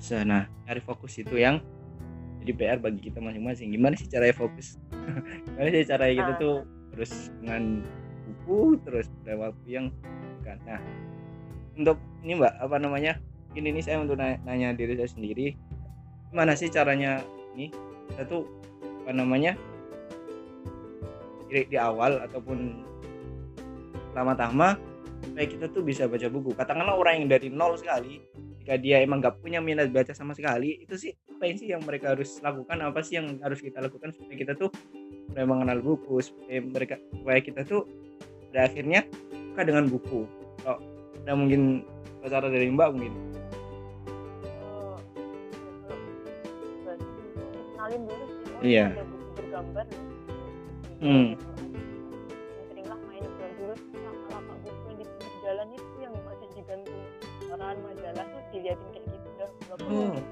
Speaker 1: susah
Speaker 2: nah, cari fokus itu yang jadi PR bagi kita masing-masing. Gimana sih caranya fokus? Gimana sih caranya kita
Speaker 1: Ah.
Speaker 2: tuh terus dengan buku terus pada waktu yang bukan. Nah, untuk ini Mbak, apa namanya? Ini ini saya untuk nanya, nanya diri saya sendiri. Gimana sih caranya ini? Kita tuh apa namanya? di, di awal ataupun pertama-tama supaya kita tuh bisa baca buku. Katakanlah orang yang dari nol sekali jika dia emang nggak punya minat baca sama sekali itu sih apa yang sih yang mereka harus lakukan? Apa sih yang harus kita lakukan supaya kita tuh mulai mengenal buku supaya mereka supaya kita tuh pada akhirnya suka dengan buku? Kalau ada mungkin cara dari mbak mungkin.
Speaker 1: Eh, kenalin dulu sih oh
Speaker 2: Iya.
Speaker 1: ada buku bergambar loh
Speaker 2: Hmm.
Speaker 1: Mungkin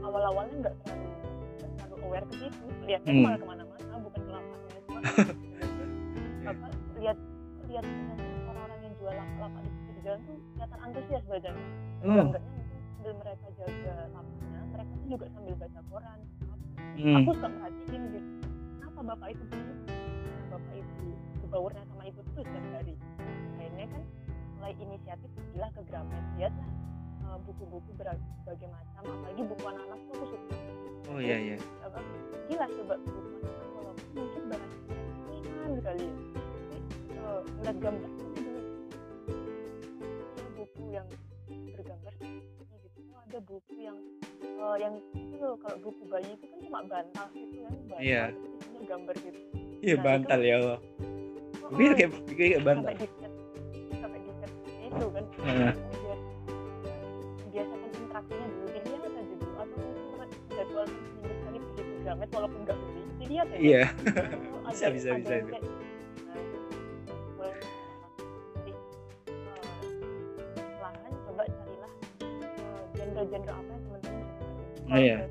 Speaker 1: awal-awalnya nggak terlalu nggak terlalu aware ke situ. Lihatnya
Speaker 2: Hmm.
Speaker 1: malah ke mana-mana bukan ke lapaknya cuma apa lihat lihat orang-orang yang jual lapak-lapak di pinggir jalan tuh kelihatan antusias bacanya
Speaker 2: oh
Speaker 1: bangganya mungkin sambil mereka jaga lapaknya mereka tuh juga sambil baca koran.
Speaker 2: Hmm.
Speaker 1: aku suka merhatiin gitu. Kenapa bapak itu begitu bapak itu berbaurnya sama ibu terus setiap hari. Akhirnya kan mulai inisiatif pergilah ke Gramet lihatlah eh, buku-buku berbagai macam apalagi buku anak-anak tuh aku suka.
Speaker 2: Oh iya iya.
Speaker 1: Apa gila coba buku anak-anak walaupun mungkin bahasanya ringan sekali. Ya tapi eh, ngeliat gambarnya dulu ada buku yang bergambar gitu. Oh, ada buku yang eh, yang itu loh kalau buku bayi itu kan cuma bantal gitu kan bantal
Speaker 2: Iya.
Speaker 1: terus isinya gambar gitu.
Speaker 2: Iya
Speaker 1: Nah,
Speaker 2: bantal ya Allah.
Speaker 1: Oh, oh,
Speaker 2: kayak kayak bantal.
Speaker 1: sampai di set sampai di seperti itu kan.
Speaker 2: Heeh.
Speaker 1: Gramet walaupun nggak beli aja
Speaker 2: iya
Speaker 1: Oh,
Speaker 2: Bisa,
Speaker 1: ada-
Speaker 2: bisa,
Speaker 1: ada
Speaker 2: bisa
Speaker 1: yang
Speaker 2: itu.
Speaker 1: kayak- nah, jadi eh, coba carilah eh, genre-genre apa yang teman-teman gitu.
Speaker 2: Oh, iya.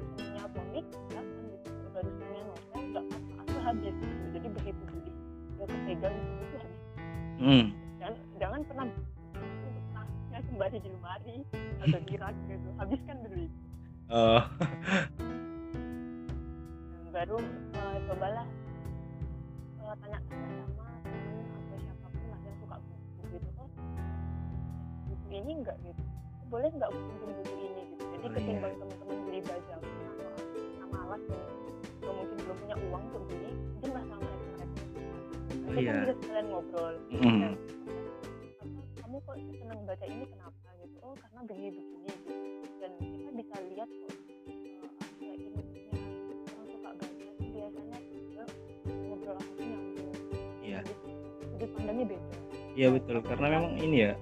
Speaker 2: Iya betul. Karena memang ini ya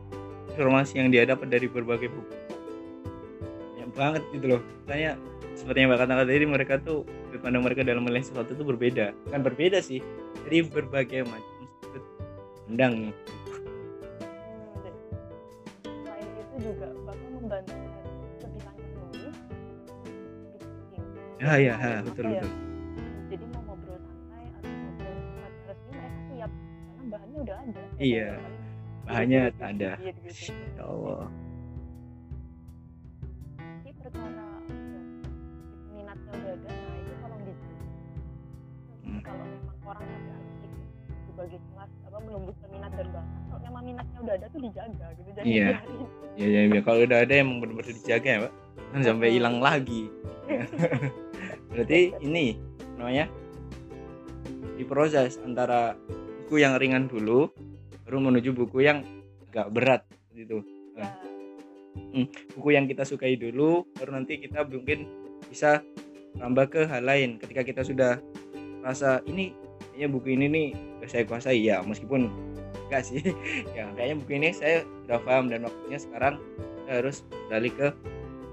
Speaker 2: informasi yang dia dapat dari berbagai buku. Banyak banget gitu loh. Misalnya seperti yang mbak katakan tadi mereka tuh sudut pandang mereka dalam melihat sesuatu itu berbeda. Kan berbeda sih. Jadi berbagai macam sudut pandang.
Speaker 1: Selain itu juga bakal membantu lebih
Speaker 2: ya ya? betul
Speaker 1: ya,
Speaker 2: betul
Speaker 1: bahannya udah ada Ya,
Speaker 2: Iya. bahannya tak ada
Speaker 1: sedikit gitu.
Speaker 2: ya Allah
Speaker 1: Jadi perkara ya, minatnya udah ada nah itu tolong dijaga
Speaker 2: Hmm.
Speaker 1: kalau memang orang harus ikut berbagai kelas apa menumbuhkan minat dan bakat kalau memang minatnya udah ada tuh dijaga gitu jadi
Speaker 2: Iya.
Speaker 1: biarin.
Speaker 2: ya, ya, ya kalau udah ada emang benar-benar dijaga ya pak kan sampai hilang lagi berarti ini namanya diproses antara buku yang ringan dulu baru menuju buku yang agak berat gitu
Speaker 1: Ya,
Speaker 2: buku yang kita sukai dulu baru nanti kita mungkin bisa tambah ke hal lain. Ketika kita sudah rasa ini kayaknya buku ini nih saya kuasai. Ya meskipun enggak sih. Ya kayaknya buku ini saya sudah paham dan waktunya sekarang saya harus beralih ke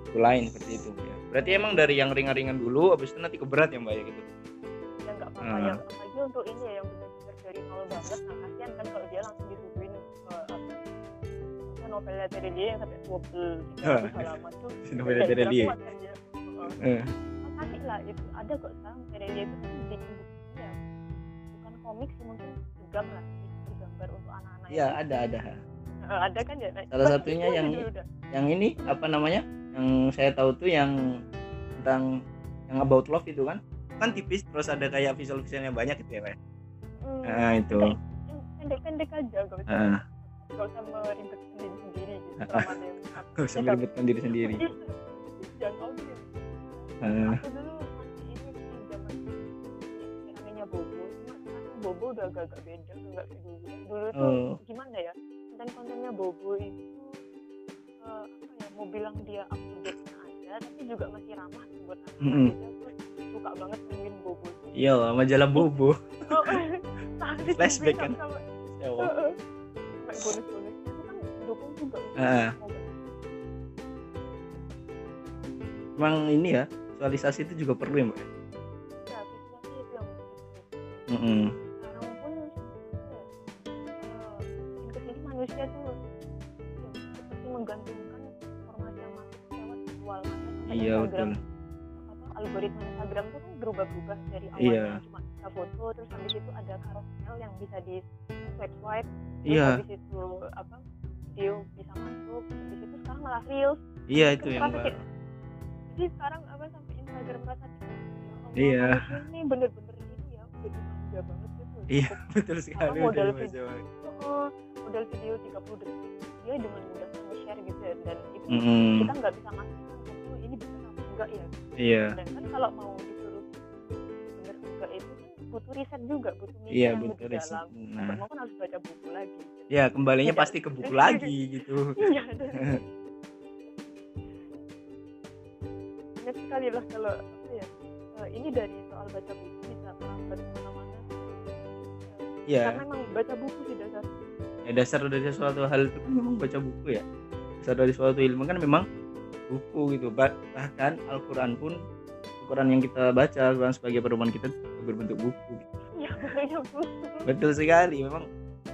Speaker 2: buku lain seperti itu. Ya. Berarti emang dari yang ringan-ringan dulu habis itu nanti ke berat ya mbak ya gitu?
Speaker 1: Ya nggak apa-apa
Speaker 2: Ah.
Speaker 1: ya untuk ini ya yang benar-benar dari nol banget. Nah kasihan kan kalau dia langsung disuguhin ke apa novelnya Terelie yang sampai 20 30 halaman tuh.
Speaker 2: Novelnya
Speaker 1: kuat kan dia. Heeh.
Speaker 2: Eh,
Speaker 1: Oh, kasih lah itu ada kok sekarang Terelie itu kan bikin buku ya bukan komik sih mungkin gegam lah bergambar untuk anak-anak
Speaker 2: ya ada ada.
Speaker 1: Eh, ada kan ya?
Speaker 2: Salah satunya yang- yang ini apa namanya? Yang saya tahu tuh yang tentang yang about love itu kan kan tipis terus ada kayak visual visualnya banyak gitu ya pak
Speaker 1: Hmm,
Speaker 2: nah itu.
Speaker 1: Pendek-pendek aja gak usah
Speaker 2: Ah.
Speaker 1: gak usah meribetkan diri sendiri gitu
Speaker 2: Ah.
Speaker 1: selama yang
Speaker 2: Gak usah meribetkan diri sendiri.
Speaker 1: jangan
Speaker 2: Ah.
Speaker 1: aku dulu ini sih zaman namanya bobo. Bobo udah agak-agak beda agak kayak dulu. Dulu tuh
Speaker 2: Oh.
Speaker 1: gimana ya konten-kontennya Bobo itu eh, apa ya mau bilang dia up to date ada tapi juga masih ramah buat anak jadi aku suka banget nungguin Bobo
Speaker 2: iya lah majalah bobo.
Speaker 1: Oh,
Speaker 2: Flashback kan? Ya,
Speaker 1: sampai bonus-bonusnya itu kan dukung juga
Speaker 2: emang ini ya visualisasi itu juga perlu ya mbak?
Speaker 1: Ya visualisasi itu yang makin ke sini manusia tuh seperti menggantungkan informasi yang masuk lewat visual.
Speaker 2: Iya betul
Speaker 1: algoritma Instagram tuh kan berubah-ubah dari awalnya cuma bisa foto terus habis itu ada carousel yang bisa di swipe swipe terus
Speaker 2: iya
Speaker 1: habis itu apa video bisa masuk habis itu sekarang malah reels
Speaker 2: iya
Speaker 1: Kan
Speaker 2: itu yang
Speaker 1: kayak- jadi sekarang apa sampai Instagram merasa ya
Speaker 2: Iya.
Speaker 1: manusia ini bener-bener ini ya udah dimanja banget gitu
Speaker 2: iya
Speaker 1: Cukup
Speaker 2: betul sekali
Speaker 1: modal
Speaker 2: udah
Speaker 1: video. oh, modal video 30 detik dia dengan mudah nge-share gitu ya dan itu
Speaker 2: Mm-mm.
Speaker 1: kita nggak bisa memastikan enggak ya.
Speaker 2: Iya.
Speaker 1: Dan kan kalau mau disuruh bener enggak itu kan butuh riset juga butuh mikir
Speaker 2: iya
Speaker 1: yang lebih
Speaker 2: riset.
Speaker 1: dalam.
Speaker 2: Nah.
Speaker 1: Mau kan harus baca buku lagi.
Speaker 2: Ya kembalinya
Speaker 1: Tidak.
Speaker 2: pasti ke buku lagi gitu.
Speaker 1: Iya banyak sekali lah kalau ya eh, ini dari soal baca buku bisa merambat ke mana-mana
Speaker 2: iya.
Speaker 1: Karena emang baca buku sih dasar.
Speaker 2: Ya dasar dari suatu hal itu kan memang baca buku ya. Dasar dari suatu ilmu kan memang buku gitu. Bah- bahkan Al-Quran pun Al-Quran yang kita baca Al-Quran sebagai pedoman kita berbentuk buku. Gitu. betul sekali memang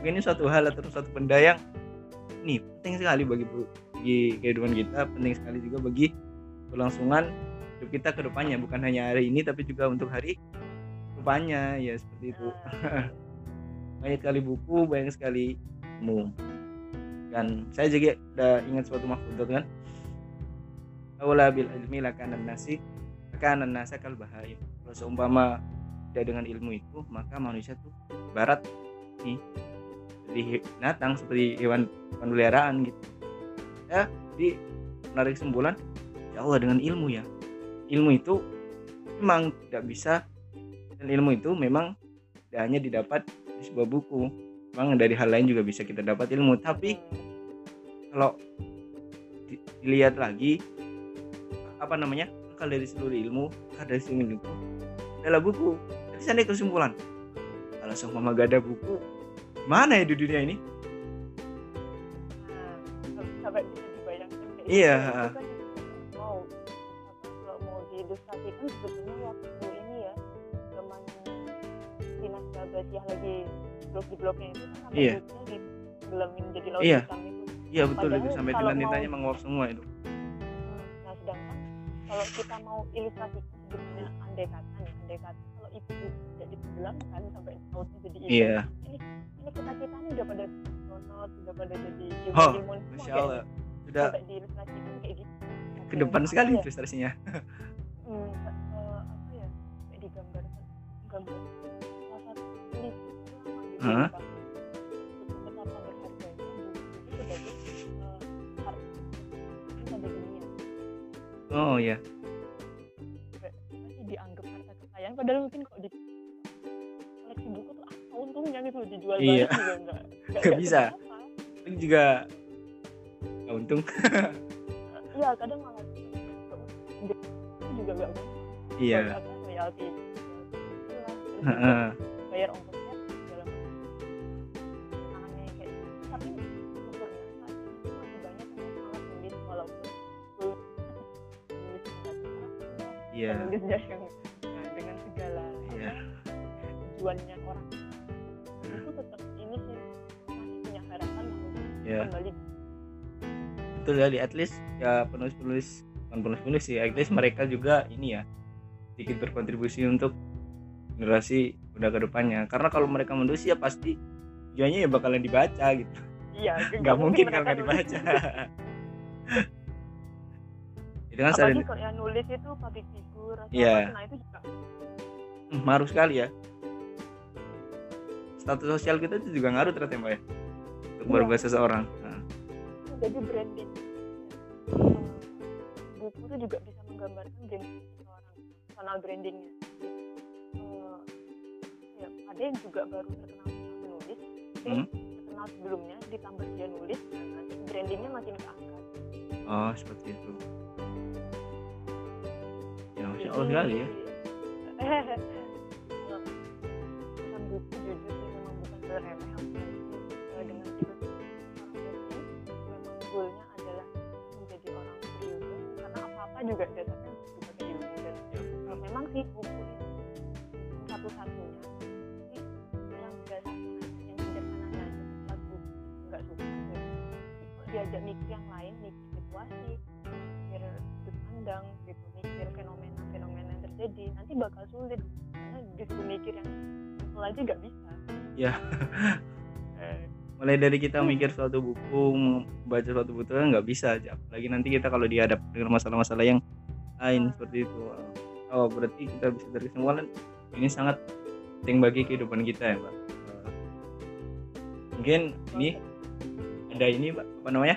Speaker 2: ini suatu hal atau suatu benda yang nih penting sekali bagi bagi kehidupan kita penting sekali juga bagi kelangsungan hidup kita ke depannya. Bukan hanya hari ini tapi juga untuk hari depannya. Ya seperti itu. Banyak sekali buku banyak sekali ilmu. Dan saya juga udah ingat suatu mahfudot kan Aula bil ilmi lakanan nasi lakanan nasa kal bahaya kalau seumpama tidak dengan ilmu itu maka manusia tuh barat nih. Seperti binatang seperti hewan hewan peliharaan gitu. Ya jadi menarik kesimpulan ya Allah dengan ilmu ya. Ilmu itu memang tidak bisa dan ilmu itu memang tidak hanya didapat di sebuah buku. Memang dari hal lain juga bisa kita dapat ilmu. Tapi kalau di- dilihat lagi apa namanya akal dari seluruh ilmu akal dari seluruh ilmu adalah buku jadi saya kesimpulan kalau seumpama gak ada buku mana ya di dunia ini
Speaker 1: Nah, sampai bisa dibayangkan kayak
Speaker 2: Iya.
Speaker 1: gitu. Itu kan mau apa kalau mau diilustrasikan sebetulnya waktu ini ya zaman dinasti Abbasiyah lagi itu kan
Speaker 2: Iya.
Speaker 1: jadi laut
Speaker 2: Iya.
Speaker 1: hitam itu.
Speaker 2: iya betul
Speaker 1: Padahal
Speaker 2: itu sampai tintanya menguap semua itu
Speaker 1: kalau kita mau ilustrasikan sebetulnya andai kata nih, andai kata kalau itu tidak ditenggelamkan sampai lautnya jadi hitam.
Speaker 2: iya
Speaker 1: Ini ini kita kita nih udah pada astronot, udah pada jadi
Speaker 2: Oh,
Speaker 1: ilmuwan semua
Speaker 2: masya Allah sudah
Speaker 1: sampai diilustrasikan kayak gitu
Speaker 2: ke depan
Speaker 1: Apa
Speaker 2: sekali
Speaker 1: ya?
Speaker 2: ilustrasinya
Speaker 1: hmm, eh, apa ya digambarkan gambar salah satu peneliti ulama
Speaker 2: oh ya
Speaker 1: masih dianggap harta kekayaan padahal mungkin kok di koleksi buku tuh apa untungnya gitu dijual
Speaker 2: Iya.
Speaker 1: balik juga enggak
Speaker 2: Nggak bisa. ini juga nggak untung.
Speaker 1: Iya kadang malah juga enggak
Speaker 2: iya.
Speaker 1: royalti bayar ongkosnya
Speaker 2: iya.
Speaker 1: Penulisnya yang nah, dengan segala apa, tujuannya orang. Itu tetap ini sih masih punya harapan untuk
Speaker 2: Iya.
Speaker 1: kembali.
Speaker 2: Betul ya at least ya penulis penulis bukan penulis penulis sih at least mereka juga ini ya sedikit berkontribusi untuk generasi udah ke depannya. Karena kalau mereka menulis ya pasti tujuannya ya bakalan dibaca gitu.
Speaker 1: Iya
Speaker 2: nggak mungkin kalau nggak dibaca. Itu kan
Speaker 1: apalagi kalau yang nulis itu public figure atau
Speaker 2: Iya.
Speaker 1: apa, nah itu juga.
Speaker 2: Hmm, ngaruh sekali ya. Status sosial kita itu juga ngaruh ternyata mbak ya untuk
Speaker 1: Iya.
Speaker 2: merubah seseorang. Nah,
Speaker 1: jadi branding. Hmm, buku itu juga bisa menggambarkan branding seseorang personal brandingnya. Eh, ya ada yang juga baru terkenal menulis
Speaker 2: Hmm.
Speaker 1: terkenal sebelumnya ditambah dia nulis dan nanti brandingnya makin keangkat
Speaker 2: oh seperti itu. ya masya allah sekali ya mulai dari kita mikir suatu buku membaca suatu buku kan nggak bisa aja apalagi nanti kita kalau dihadap dengan masalah-masalah yang lain seperti itu. Oh berarti kita bisa dari kesimpulan ini sangat penting bagi kehidupan kita ya pak mungkin ini ada ini pak apa namanya?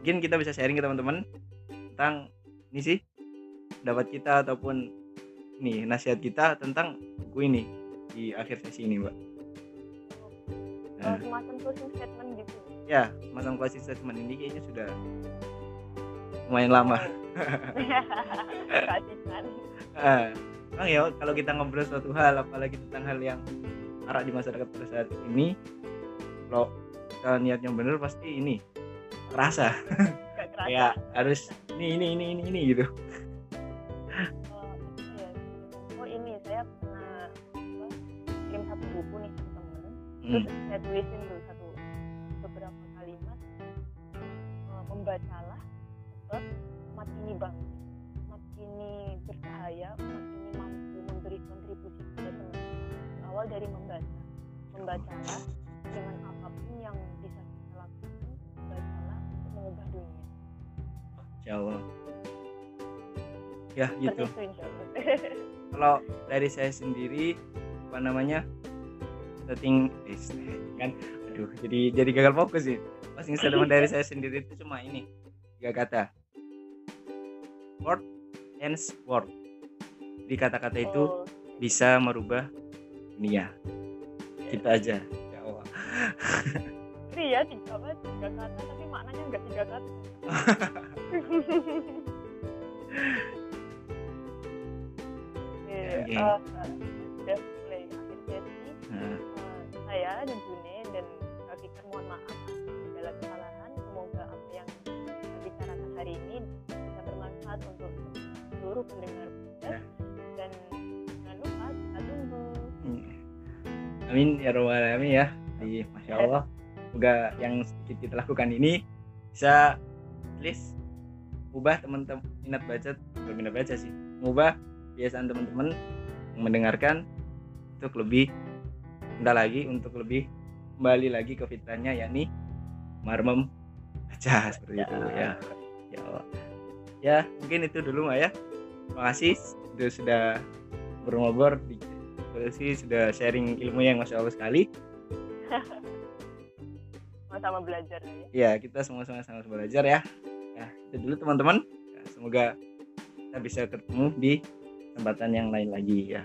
Speaker 2: Mungkin kita bisa sharing ke teman-teman tentang ini sih pendapat kita ataupun nih nasihat kita tentang buku ini di akhir sesi ini mbak
Speaker 1: eh, semacam closing statement gitu.
Speaker 2: Ya masang closing statement. Ini kayaknya sudah lumayan lama. Ah, Bang ya kalau kita ngobrol suatu hal apalagi tentang hal yang marak di masyarakat pada saat ini kalau kita niatnya bener pasti ini kerasa
Speaker 1: kerasa
Speaker 2: kayak harus ini ini ini ini ini gitu
Speaker 1: terus
Speaker 2: Hmm,
Speaker 1: saya tulisin dulu satu beberapa kalimat Eh, membacalah sebab umat ini bangkit umat ini bercahaya umat ini mampu memberi kontribusi pada teman awal dari membaca membacalah dengan apa pun yang bisa kita lakukan bacalah untuk mengubah dunia.
Speaker 2: Allah ya gitu. kalau dari saya sendiri apa namanya setting eh, kan? Aduh jadi jadi gagal fokus sih. Masing statement dari saya sendiri itu cuma ini tiga kata. Word and word. Jadi kata-kata itu
Speaker 1: Oh,
Speaker 2: bisa merubah dunia. Kita aja. Ya Allah.
Speaker 1: Iya tiga apa tiga kata tapi maknanya enggak tiga kata. Oke,
Speaker 2: Oke.
Speaker 1: eh, saya dan June dan Kak Fikar mohon maaf segala kesalahan. Semoga apa yang kita bicarakan hari ini bisa bermanfaat untuk seluruh pendengar podcast
Speaker 2: Ya.
Speaker 1: dan jangan lupa kita tunggu.
Speaker 2: Hmm. amin ya robbal alamin ya. Di masya Allah. Semoga yang sedikit kita lakukan ini bisa at least ubah teman-teman minat baca bukan minat baca sih mengubah kebiasaan teman-teman mendengarkan untuk lebih rendah lagi untuk lebih kembali lagi ke fitrahnya yakni marmem baca seperti itu ya. ya. Ya mungkin itu dulu Mbak ya. Terima kasih sudah sudah ngobrol di sih sudah sharing ilmu yang masya Allah sekali.
Speaker 1: Sama-sama belajar ya.
Speaker 2: Ya kita semua sama-sama belajar ya. Ya itu dulu teman-teman. Ya, semoga kita bisa ketemu di kesempatan yang lain lagi ya